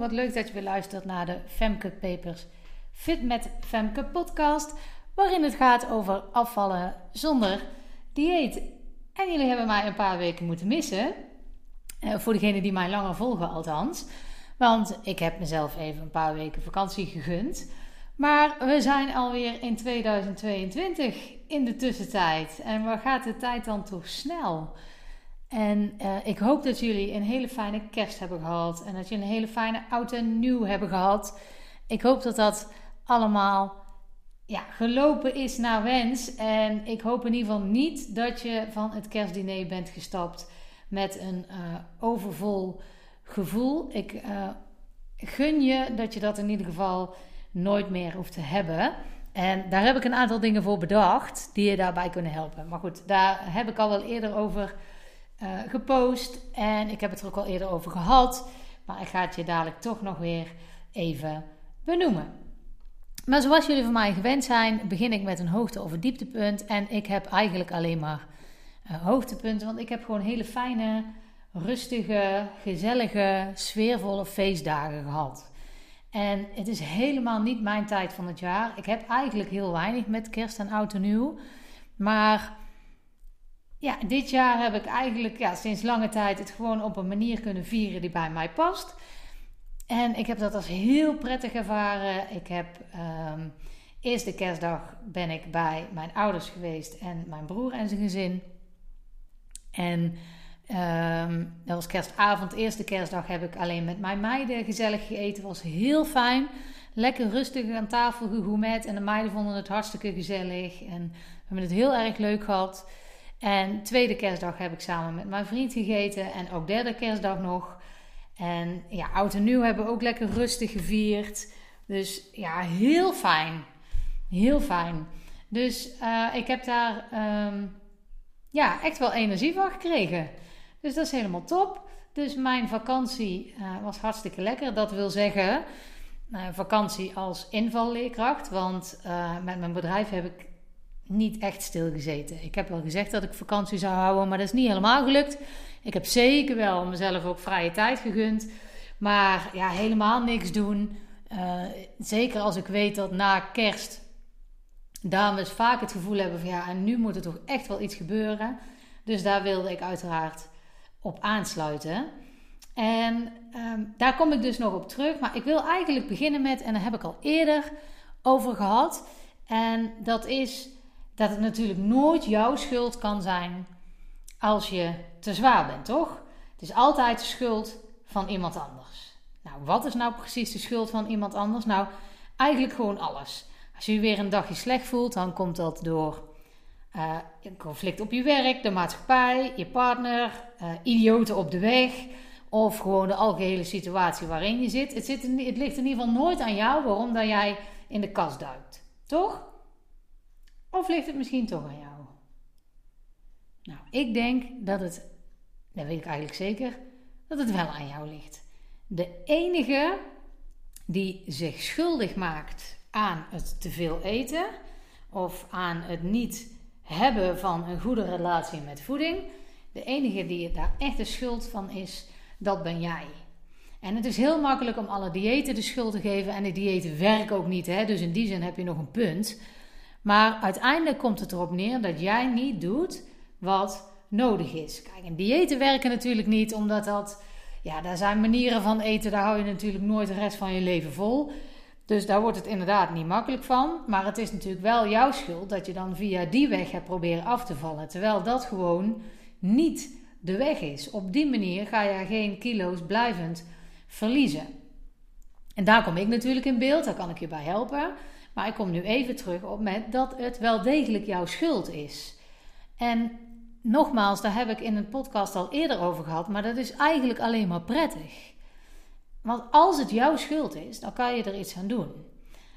Wat leuk dat je weer luistert naar de Femke Papers Fit met Femke podcast, waarin het gaat over afvallen zonder dieet. En jullie hebben mij een paar weken moeten missen, eh, voor degenen die mij langer volgen althans, want ik heb mezelf even een paar weken vakantie gegund. Maar we zijn alweer in 2022 in de tussentijd. En waar gaat de tijd dan toch snel? En uh, ik hoop dat jullie een hele fijne kerst hebben gehad. En dat jullie een hele fijne oud en nieuw hebben gehad. Ik hoop dat dat allemaal ja, gelopen is naar wens. En ik hoop in ieder geval niet dat je van het kerstdiner bent gestapt met een uh, overvol gevoel. Ik uh, gun je dat je dat in ieder geval nooit meer hoeft te hebben. En daar heb ik een aantal dingen voor bedacht die je daarbij kunnen helpen. Maar goed, daar heb ik al wel eerder over uh, gepost. En ik heb het er ook al eerder over gehad. Maar ik ga het je dadelijk toch nog weer even benoemen. Maar zoals jullie van mij gewend zijn, begin ik met een hoogte- of een dieptepunt. En ik heb eigenlijk alleen maar uh, hoogtepunten. Want ik heb gewoon hele fijne, rustige, gezellige, sfeervolle feestdagen gehad. En het is helemaal niet mijn tijd van het jaar. Ik heb eigenlijk heel weinig met kerst en oud en nieuw. Maar ja, dit jaar heb ik eigenlijk ja, sinds lange tijd het gewoon op een manier kunnen vieren die bij mij past. En ik heb dat als heel prettig ervaren. Ik heb um, eerste kerstdag ben ik bij mijn ouders geweest en mijn broer en zijn gezin. En um, dat was kerstavond, eerste kerstdag heb ik alleen met mijn meiden gezellig gegeten. was heel fijn. Lekker rustig aan tafel gegourmet en de meiden vonden het hartstikke gezellig. En we hebben het heel erg leuk gehad. En tweede kerstdag heb ik samen met mijn vriend gegeten. En ook derde kerstdag nog. En ja, oud en nieuw hebben we ook lekker rustig gevierd. Dus ja, heel fijn. Heel fijn. Dus uh, ik heb daar um, ja, echt wel energie van gekregen. Dus dat is helemaal top. Dus mijn vakantie uh, was hartstikke lekker. Dat wil zeggen, uh, vakantie als invalleerkracht. Want met mijn bedrijf heb ik niet echt stilgezeten. Ik heb wel gezegd dat ik vakantie zou houden, maar dat is niet helemaal gelukt. Ik heb zeker wel mezelf ook vrije tijd gegund. Maar ja, helemaal niks doen. Uh, zeker als ik weet dat na kerst dames vaak het gevoel hebben van ja, en nu moet er toch echt wel iets gebeuren. Dus daar wilde ik uiteraard op aansluiten. En um, daar kom ik dus nog op terug. Maar ik wil eigenlijk beginnen met, en daar heb ik al eerder over gehad. En dat is dat het natuurlijk nooit jouw schuld kan zijn als je te zwaar bent, toch? Het is altijd de schuld van iemand anders. Nou, wat is nou precies de schuld van iemand anders? Nou, eigenlijk gewoon alles. Als je je weer een dagje slecht voelt, dan komt dat door uh, een conflict op je werk, de maatschappij, je partner, uh, idioten op de weg of gewoon de algehele situatie waarin je zit. Het, zit het ligt in ieder geval nooit aan jou waarom dat jij in de kast duikt, toch? Of ligt het misschien toch aan jou? Nou, ik denk dat het, dat weet ik eigenlijk zeker, dat het wel aan jou ligt. De enige die zich schuldig maakt aan het te veel eten of aan het niet hebben van een goede relatie met voeding, de enige die daar echt de schuld van is, dat ben jij. En het is heel makkelijk om alle diëten de schuld te geven en de diëten werken ook niet, hè? dus in die zin heb je nog een punt. Maar uiteindelijk komt het erop neer dat jij niet doet wat nodig is. Kijk, en diëten werken natuurlijk niet, omdat dat, ja, daar zijn manieren van eten, daar hou je natuurlijk nooit de rest van je leven vol. Dus daar wordt het inderdaad niet makkelijk van. Maar het is natuurlijk wel jouw schuld dat je dan via die weg hebt proberen af te vallen. Terwijl dat gewoon niet de weg is. Op die manier ga je geen kilo's blijvend verliezen. En daar kom ik natuurlijk in beeld, daar kan ik je bij helpen. Maar ik kom nu even terug op met dat het wel degelijk jouw schuld is. En nogmaals, daar heb ik in een podcast al eerder over gehad, maar dat is eigenlijk alleen maar prettig. Want als het jouw schuld is, dan kan je er iets aan doen.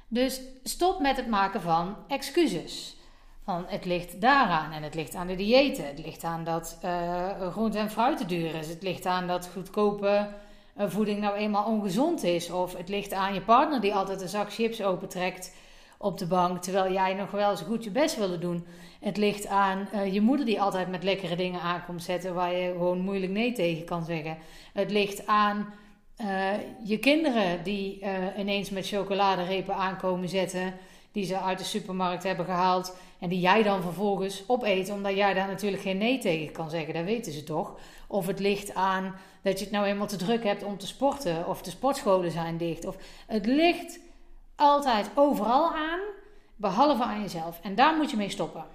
Dus stop met het maken van excuses. Van het ligt daaraan en het ligt aan de diëten. Het ligt aan dat uh, groente en fruit te duur is. Het ligt aan dat goedkope voeding nou eenmaal ongezond is. Of het ligt aan je partner die altijd een zak chips opentrekt op de bank, terwijl jij nog wel eens goed je best wilde doen. Het ligt aan uh, je moeder die altijd met lekkere dingen aankomt zetten waar je gewoon moeilijk nee tegen kan zeggen. Het ligt aan je kinderen die ineens met chocoladerepen aankomen zetten, die ze uit de supermarkt hebben gehaald en die jij dan vervolgens opeet, omdat jij daar natuurlijk geen nee tegen kan zeggen, dat weten ze toch. Of het ligt aan dat je het nou eenmaal te druk hebt om te sporten, of de sportscholen zijn dicht. Of het ligt altijd overal aan, behalve aan jezelf. En daar moet je mee stoppen.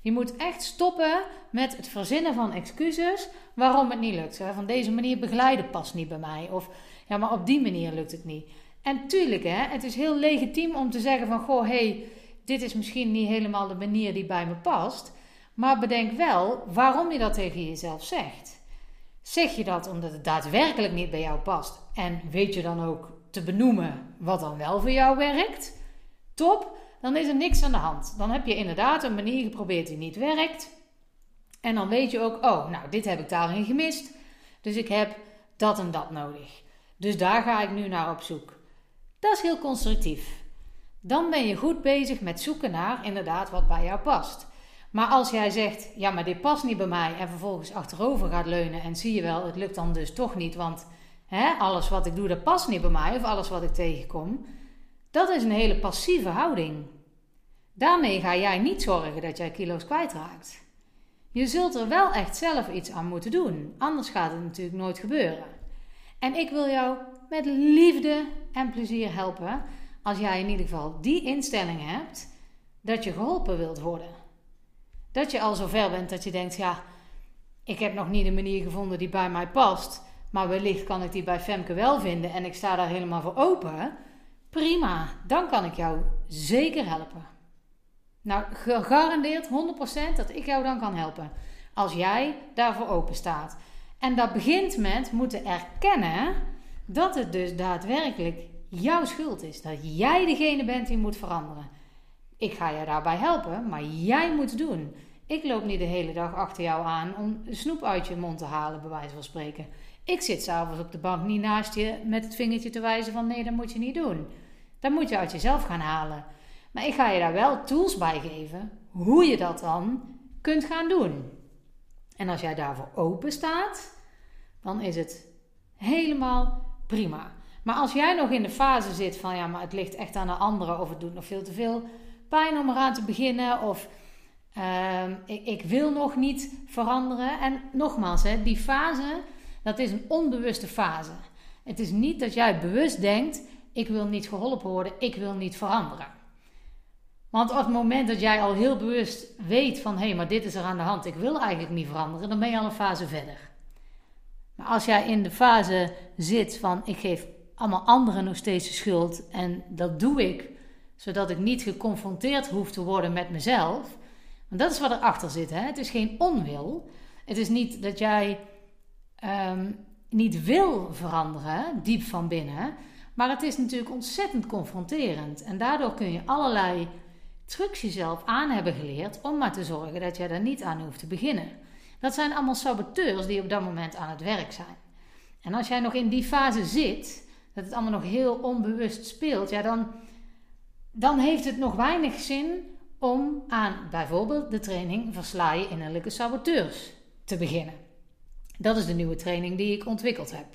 Je moet echt stoppen met het verzinnen van excuses waarom het niet lukt. Van deze manier begeleiden past niet bij mij. Of ja, maar op die manier lukt het niet. En tuurlijk, hè, het is heel legitiem om te zeggen van goh, hey, dit is misschien niet helemaal de manier die bij me past. Maar bedenk wel waarom je dat tegen jezelf zegt. Zeg je dat omdat het daadwerkelijk niet bij jou past? En weet je dan ook te benoemen wat dan wel voor jou werkt? Top, dan is er niks aan de hand. Dan heb je inderdaad een manier geprobeerd die niet werkt. En dan weet je ook, oh, nou, dit heb ik daarin gemist. Dus ik heb dat en dat nodig. Dus daar ga ik nu naar op zoek. Dat is heel constructief. Dan ben je goed bezig met zoeken naar inderdaad wat bij jou past. Maar als jij zegt, ja, maar dit past niet bij mij en vervolgens achterover gaat leunen en zie je wel, het lukt dan dus toch niet, want hè, alles wat ik doe, dat past niet bij mij of alles wat ik tegenkom, dat is een hele passieve houding. Daarmee ga jij niet zorgen dat jij kilo's kwijtraakt. Je zult er wel echt zelf iets aan moeten doen, anders gaat het natuurlijk nooit gebeuren. En ik wil jou met liefde en plezier helpen als jij in ieder geval die instelling hebt dat je geholpen wilt worden. Dat je al zover bent dat je denkt, ja, ik heb nog niet een manier gevonden die bij mij past, maar wellicht kan ik die bij Femke wel vinden en ik sta daar helemaal voor open. Prima, dan kan ik jou zeker helpen. Nou, gegarandeerd 100% dat ik jou dan kan helpen. Als jij daarvoor open staat. En dat begint met moeten erkennen dat het dus daadwerkelijk jouw schuld is. Dat jij degene bent die moet veranderen. Ik ga je daarbij helpen, maar jij moet doen. Ik loop niet de hele dag achter jou aan om snoep uit je mond te halen, bij wijze van spreken. Ik zit s'avonds op de bank niet naast je met het vingertje te wijzen van nee, dat moet je niet doen. Dat moet je uit jezelf gaan halen. Maar ik ga je daar wel tools bij geven hoe je dat dan kunt gaan doen. En als jij daarvoor open staat, dan is het helemaal prima. Maar als jij nog in de fase zit van ja, maar het ligt echt aan de anderen of het doet nog veel te veel pijn om eraan te beginnen of ehm, ik, ik, wil nog niet veranderen. En nogmaals, hè, die fase, dat is een onbewuste fase. Het is niet dat jij bewust denkt, ik wil niet geholpen worden, ik wil niet veranderen. Want op het moment dat jij al heel bewust weet van hé, hey, maar dit is er aan de hand, ik wil eigenlijk niet veranderen, dan ben je al een fase verder. Maar als jij in de fase zit van ik geef allemaal anderen nog steeds de schuld en dat doe ik zodat ik niet geconfronteerd hoef te worden met mezelf. Want dat is wat erachter zit. Hè? Het is geen onwil. Het is niet dat jij ehm, niet wil veranderen, diep van binnen. Maar het is natuurlijk ontzettend confronterend. En daardoor kun je allerlei trucs jezelf aan hebben geleerd om maar te zorgen dat jij daar niet aan hoeft te beginnen. Dat zijn allemaal saboteurs die op dat moment aan het werk zijn. En als jij nog in die fase zit, dat het allemaal nog heel onbewust speelt, ja, dan dan heeft het nog weinig zin om aan bijvoorbeeld de training Versla je innerlijke saboteurs te beginnen. Dat is de nieuwe training die ik ontwikkeld heb.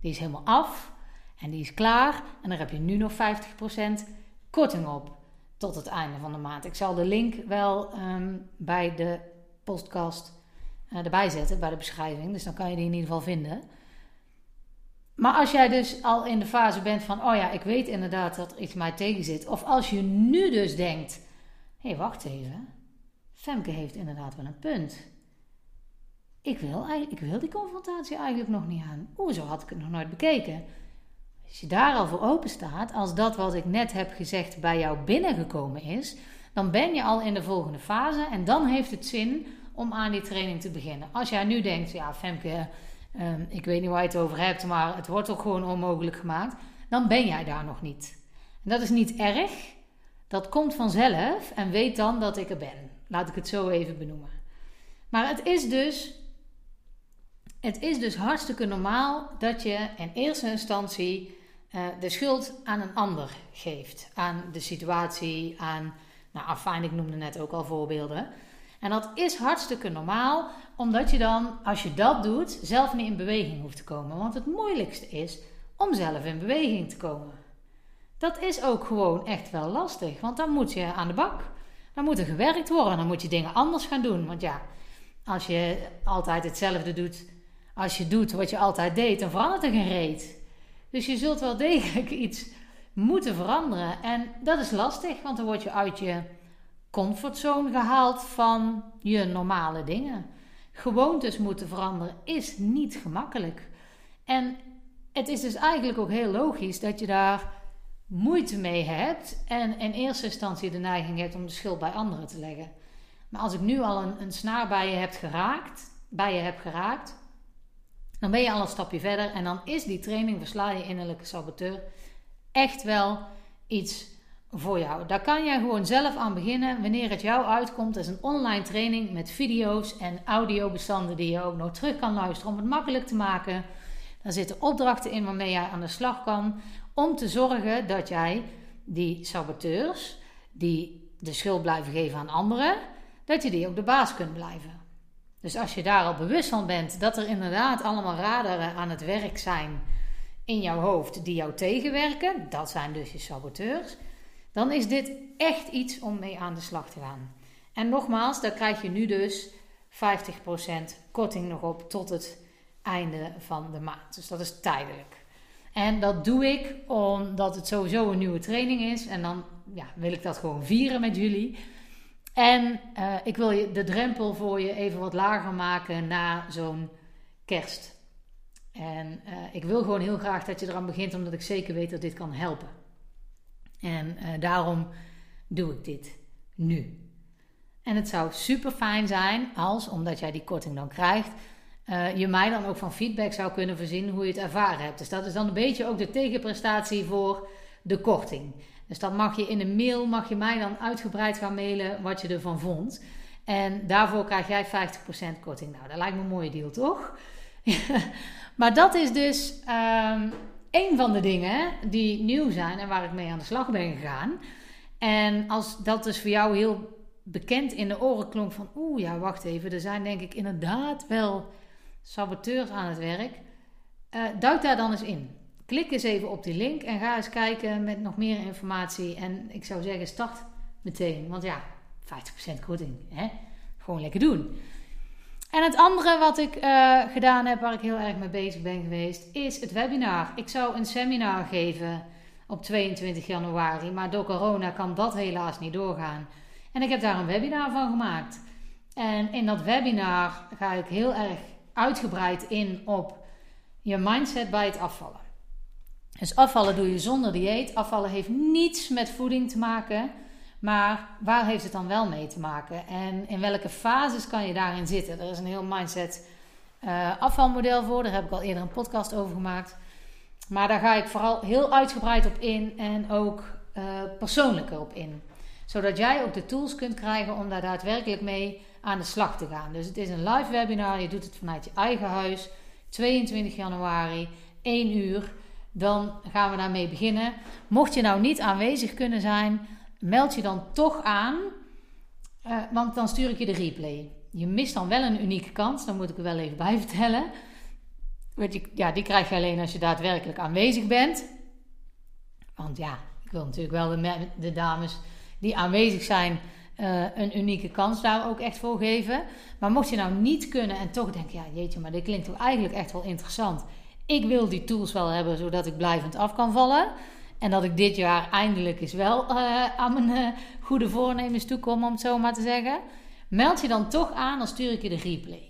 Die is helemaal af en die is klaar en daar heb je nu nog 50% korting op tot het einde van de maand. Ik zal de link wel ehm, bij de podcast uh, erbij zetten, bij de beschrijving. Dus dan kan je die in ieder geval vinden. Maar als jij dus al in de fase bent van, oh ja, ik weet inderdaad dat er iets mij tegen zit. Of als je nu dus denkt, hé, hey, wacht even. Femke heeft inderdaad wel een punt. Ik wil, ik wil die confrontatie eigenlijk nog niet aan. Oeh, zo had ik het nog nooit bekeken. Als je daar al voor open staat, als dat wat ik net heb gezegd bij jou binnengekomen is, dan ben je al in de volgende fase en dan heeft het zin om aan die training te beginnen. Als jij nu denkt, ja, Femke Ehm, ik weet niet waar je het over hebt, maar het wordt toch gewoon onmogelijk gemaakt, dan ben jij daar nog niet. En dat is niet erg, dat komt vanzelf en weet dan dat ik er ben. Laat ik het zo even benoemen. Maar het is dus, het is dus hartstikke normaal dat je in eerste instantie uh, de schuld aan een ander geeft. Aan de situatie, aan, nou afijn, ik noemde net ook al voorbeelden. En dat is hartstikke normaal, omdat je dan, als je dat doet, zelf niet in beweging hoeft te komen. Want het moeilijkste is om zelf in beweging te komen. Dat is ook gewoon echt wel lastig, want dan moet je aan de bak. Dan moet er gewerkt worden, dan moet je dingen anders gaan doen. Want ja, als je altijd hetzelfde doet, als je doet wat je altijd deed, dan verandert er geen reet. Dus je zult wel degelijk iets moeten veranderen. En dat is lastig, want dan word je uit je comfortzone gehaald van je normale dingen. Gewoontes moeten veranderen is niet gemakkelijk. En het is dus eigenlijk ook heel logisch dat je daar moeite mee hebt en in eerste instantie de neiging hebt om de schuld bij anderen te leggen. Maar als ik nu al een, een snaar bij je, heb geraakt, bij je heb geraakt, dan ben je al een stapje verder en dan is die training Versla je innerlijke saboteur echt wel iets voor jou. Daar kan jij gewoon zelf aan beginnen wanneer het jou uitkomt. Is een online training met video's en audiobestanden die je ook nog terug kan luisteren om het makkelijk te maken. Daar zitten opdrachten in waarmee jij aan de slag kan om te zorgen dat jij die saboteurs, die de schuld blijven geven aan anderen, dat je die ook de baas kunt blijven. Dus als je daar al bewust van bent dat er inderdaad allemaal radaren aan het werk zijn in jouw hoofd die jou tegenwerken, dat zijn dus je saboteurs, dan is dit echt iets om mee aan de slag te gaan. En nogmaals, daar krijg je nu dus 50% korting nog op tot het einde van de maand. Dus dat is tijdelijk. En dat doe ik omdat het sowieso een nieuwe training is. En dan ja, wil ik dat gewoon vieren met jullie. En uh, ik wil je de drempel voor je even wat lager maken na zo'n kerst. En uh, ik wil gewoon heel graag dat je eraan begint, omdat ik zeker weet dat dit kan helpen. En uh, daarom doe ik dit nu. En het zou super fijn zijn als, omdat jij die korting dan krijgt, uh, je mij dan ook van feedback zou kunnen voorzien hoe je het ervaren hebt. Dus dat is dan een beetje ook de tegenprestatie voor de korting. Dus dan mag je in een mail, mag je mij dan uitgebreid gaan mailen wat je ervan vond. En daarvoor krijg jij 50% korting. Nou, dat lijkt me een mooie deal, toch? maar dat is dus um, een van de dingen die nieuw zijn en waar ik mee aan de slag ben gegaan. En als dat dus voor jou heel bekend in de oren klonk van... Oeh, ja, wacht even. Er zijn denk ik inderdaad wel saboteurs aan het werk. Uh, duik daar dan eens in. Klik eens even op die link en ga eens kijken met nog meer informatie. En ik zou zeggen, start meteen. Want ja, 50% korting. Hè? Gewoon lekker doen. En het andere wat ik uh, gedaan heb, waar ik heel erg mee bezig ben geweest, is het webinar. Ik zou een seminar geven op 22 januari, maar door corona kan dat helaas niet doorgaan. En ik heb daar een webinar van gemaakt. En in dat webinar ga ik heel erg uitgebreid in op je mindset bij het afvallen. Dus afvallen doe je zonder dieet. Afvallen heeft niets met voeding te maken. Maar waar heeft het dan wel mee te maken? En in welke fases kan je daarin zitten? Er is een heel mindset uh, afvalmodel voor. Daar heb ik al eerder een podcast over gemaakt. Maar daar ga ik vooral heel uitgebreid op in en ook uh, persoonlijker op in. Zodat jij ook de tools kunt krijgen om daar daadwerkelijk mee aan de slag te gaan. Dus het is een live webinar. Je doet het vanuit je eigen huis. 22 januari, 1 uur. Dan gaan we daarmee beginnen. Mocht je nou niet aanwezig kunnen zijn, meld je dan toch aan. Uh, want dan stuur ik je de replay. Je mist dan wel een unieke kans. Dan moet ik er wel even bij vertellen. Je, ja, die krijg je alleen als je daadwerkelijk aanwezig bent. Want ja, ik wil natuurlijk wel de, dames die aanwezig zijn uh, een unieke kans daar ook echt voor geven. Maar mocht je nou niet kunnen en toch denken, ja jeetje, maar dit klinkt toch eigenlijk echt wel interessant. Ik wil die tools wel hebben zodat ik blijvend af kan vallen. En dat ik dit jaar eindelijk eens wel uh, aan mijn uh, goede voornemens toekom, om het zo maar te zeggen. Meld je dan toch aan, dan stuur ik je de replay.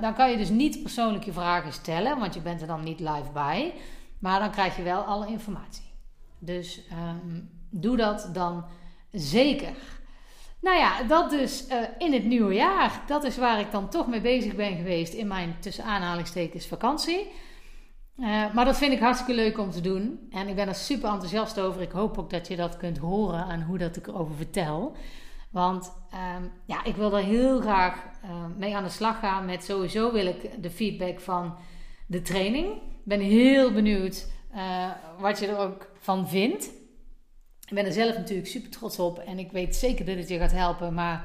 dan kan je dus niet persoonlijk je vragen stellen, want je bent er dan niet live bij. Maar dan krijg je wel alle informatie. Dus um, doe dat dan zeker. Nou ja, dat dus in het nieuwe jaar. Dat is waar ik dan toch mee bezig ben geweest in mijn tussen aanhalingstekens vakantie. Uh, maar dat vind ik hartstikke leuk om te doen. En ik ben er super enthousiast over. Ik hoop ook dat je dat kunt horen aan hoe dat ik erover vertel. Want um, ja, ik wil er heel graag uh, mee aan de slag gaan. Met sowieso wil ik de feedback van de training. Ik ben heel benieuwd wat je er ook van vindt. Ik ben er zelf natuurlijk super trots op en ik weet zeker dat het je gaat helpen. Maar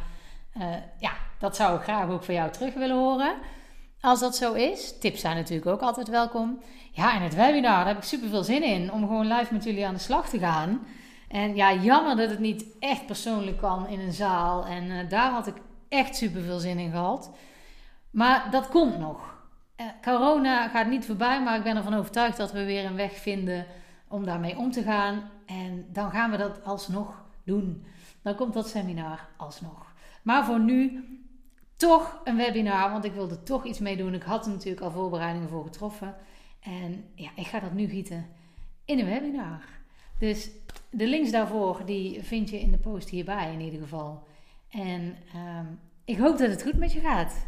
ja, dat zou ik graag ook van jou terug willen horen. Als dat zo is, tips zijn natuurlijk ook altijd welkom. Ja, en het webinar, daar heb ik super veel zin in om gewoon live met jullie aan de slag te gaan. En ja, jammer dat het niet echt persoonlijk kan in een zaal. En uh, daar had ik echt super veel zin in gehad. Maar dat komt nog. Uh, corona gaat niet voorbij, maar ik ben ervan overtuigd dat we weer een weg vinden om daarmee om te gaan. En dan gaan we dat alsnog doen. Dan komt dat seminar alsnog. Maar voor nu toch een webinar, want ik wilde toch iets mee doen. Ik had er natuurlijk al voorbereidingen voor getroffen. En ja, ik ga dat nu gieten in een webinar. Dus de links daarvoor die vind je in de post hierbij in ieder geval. En um, ik hoop dat het goed met je gaat.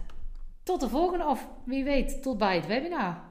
Tot de volgende of wie weet tot bij het webinar.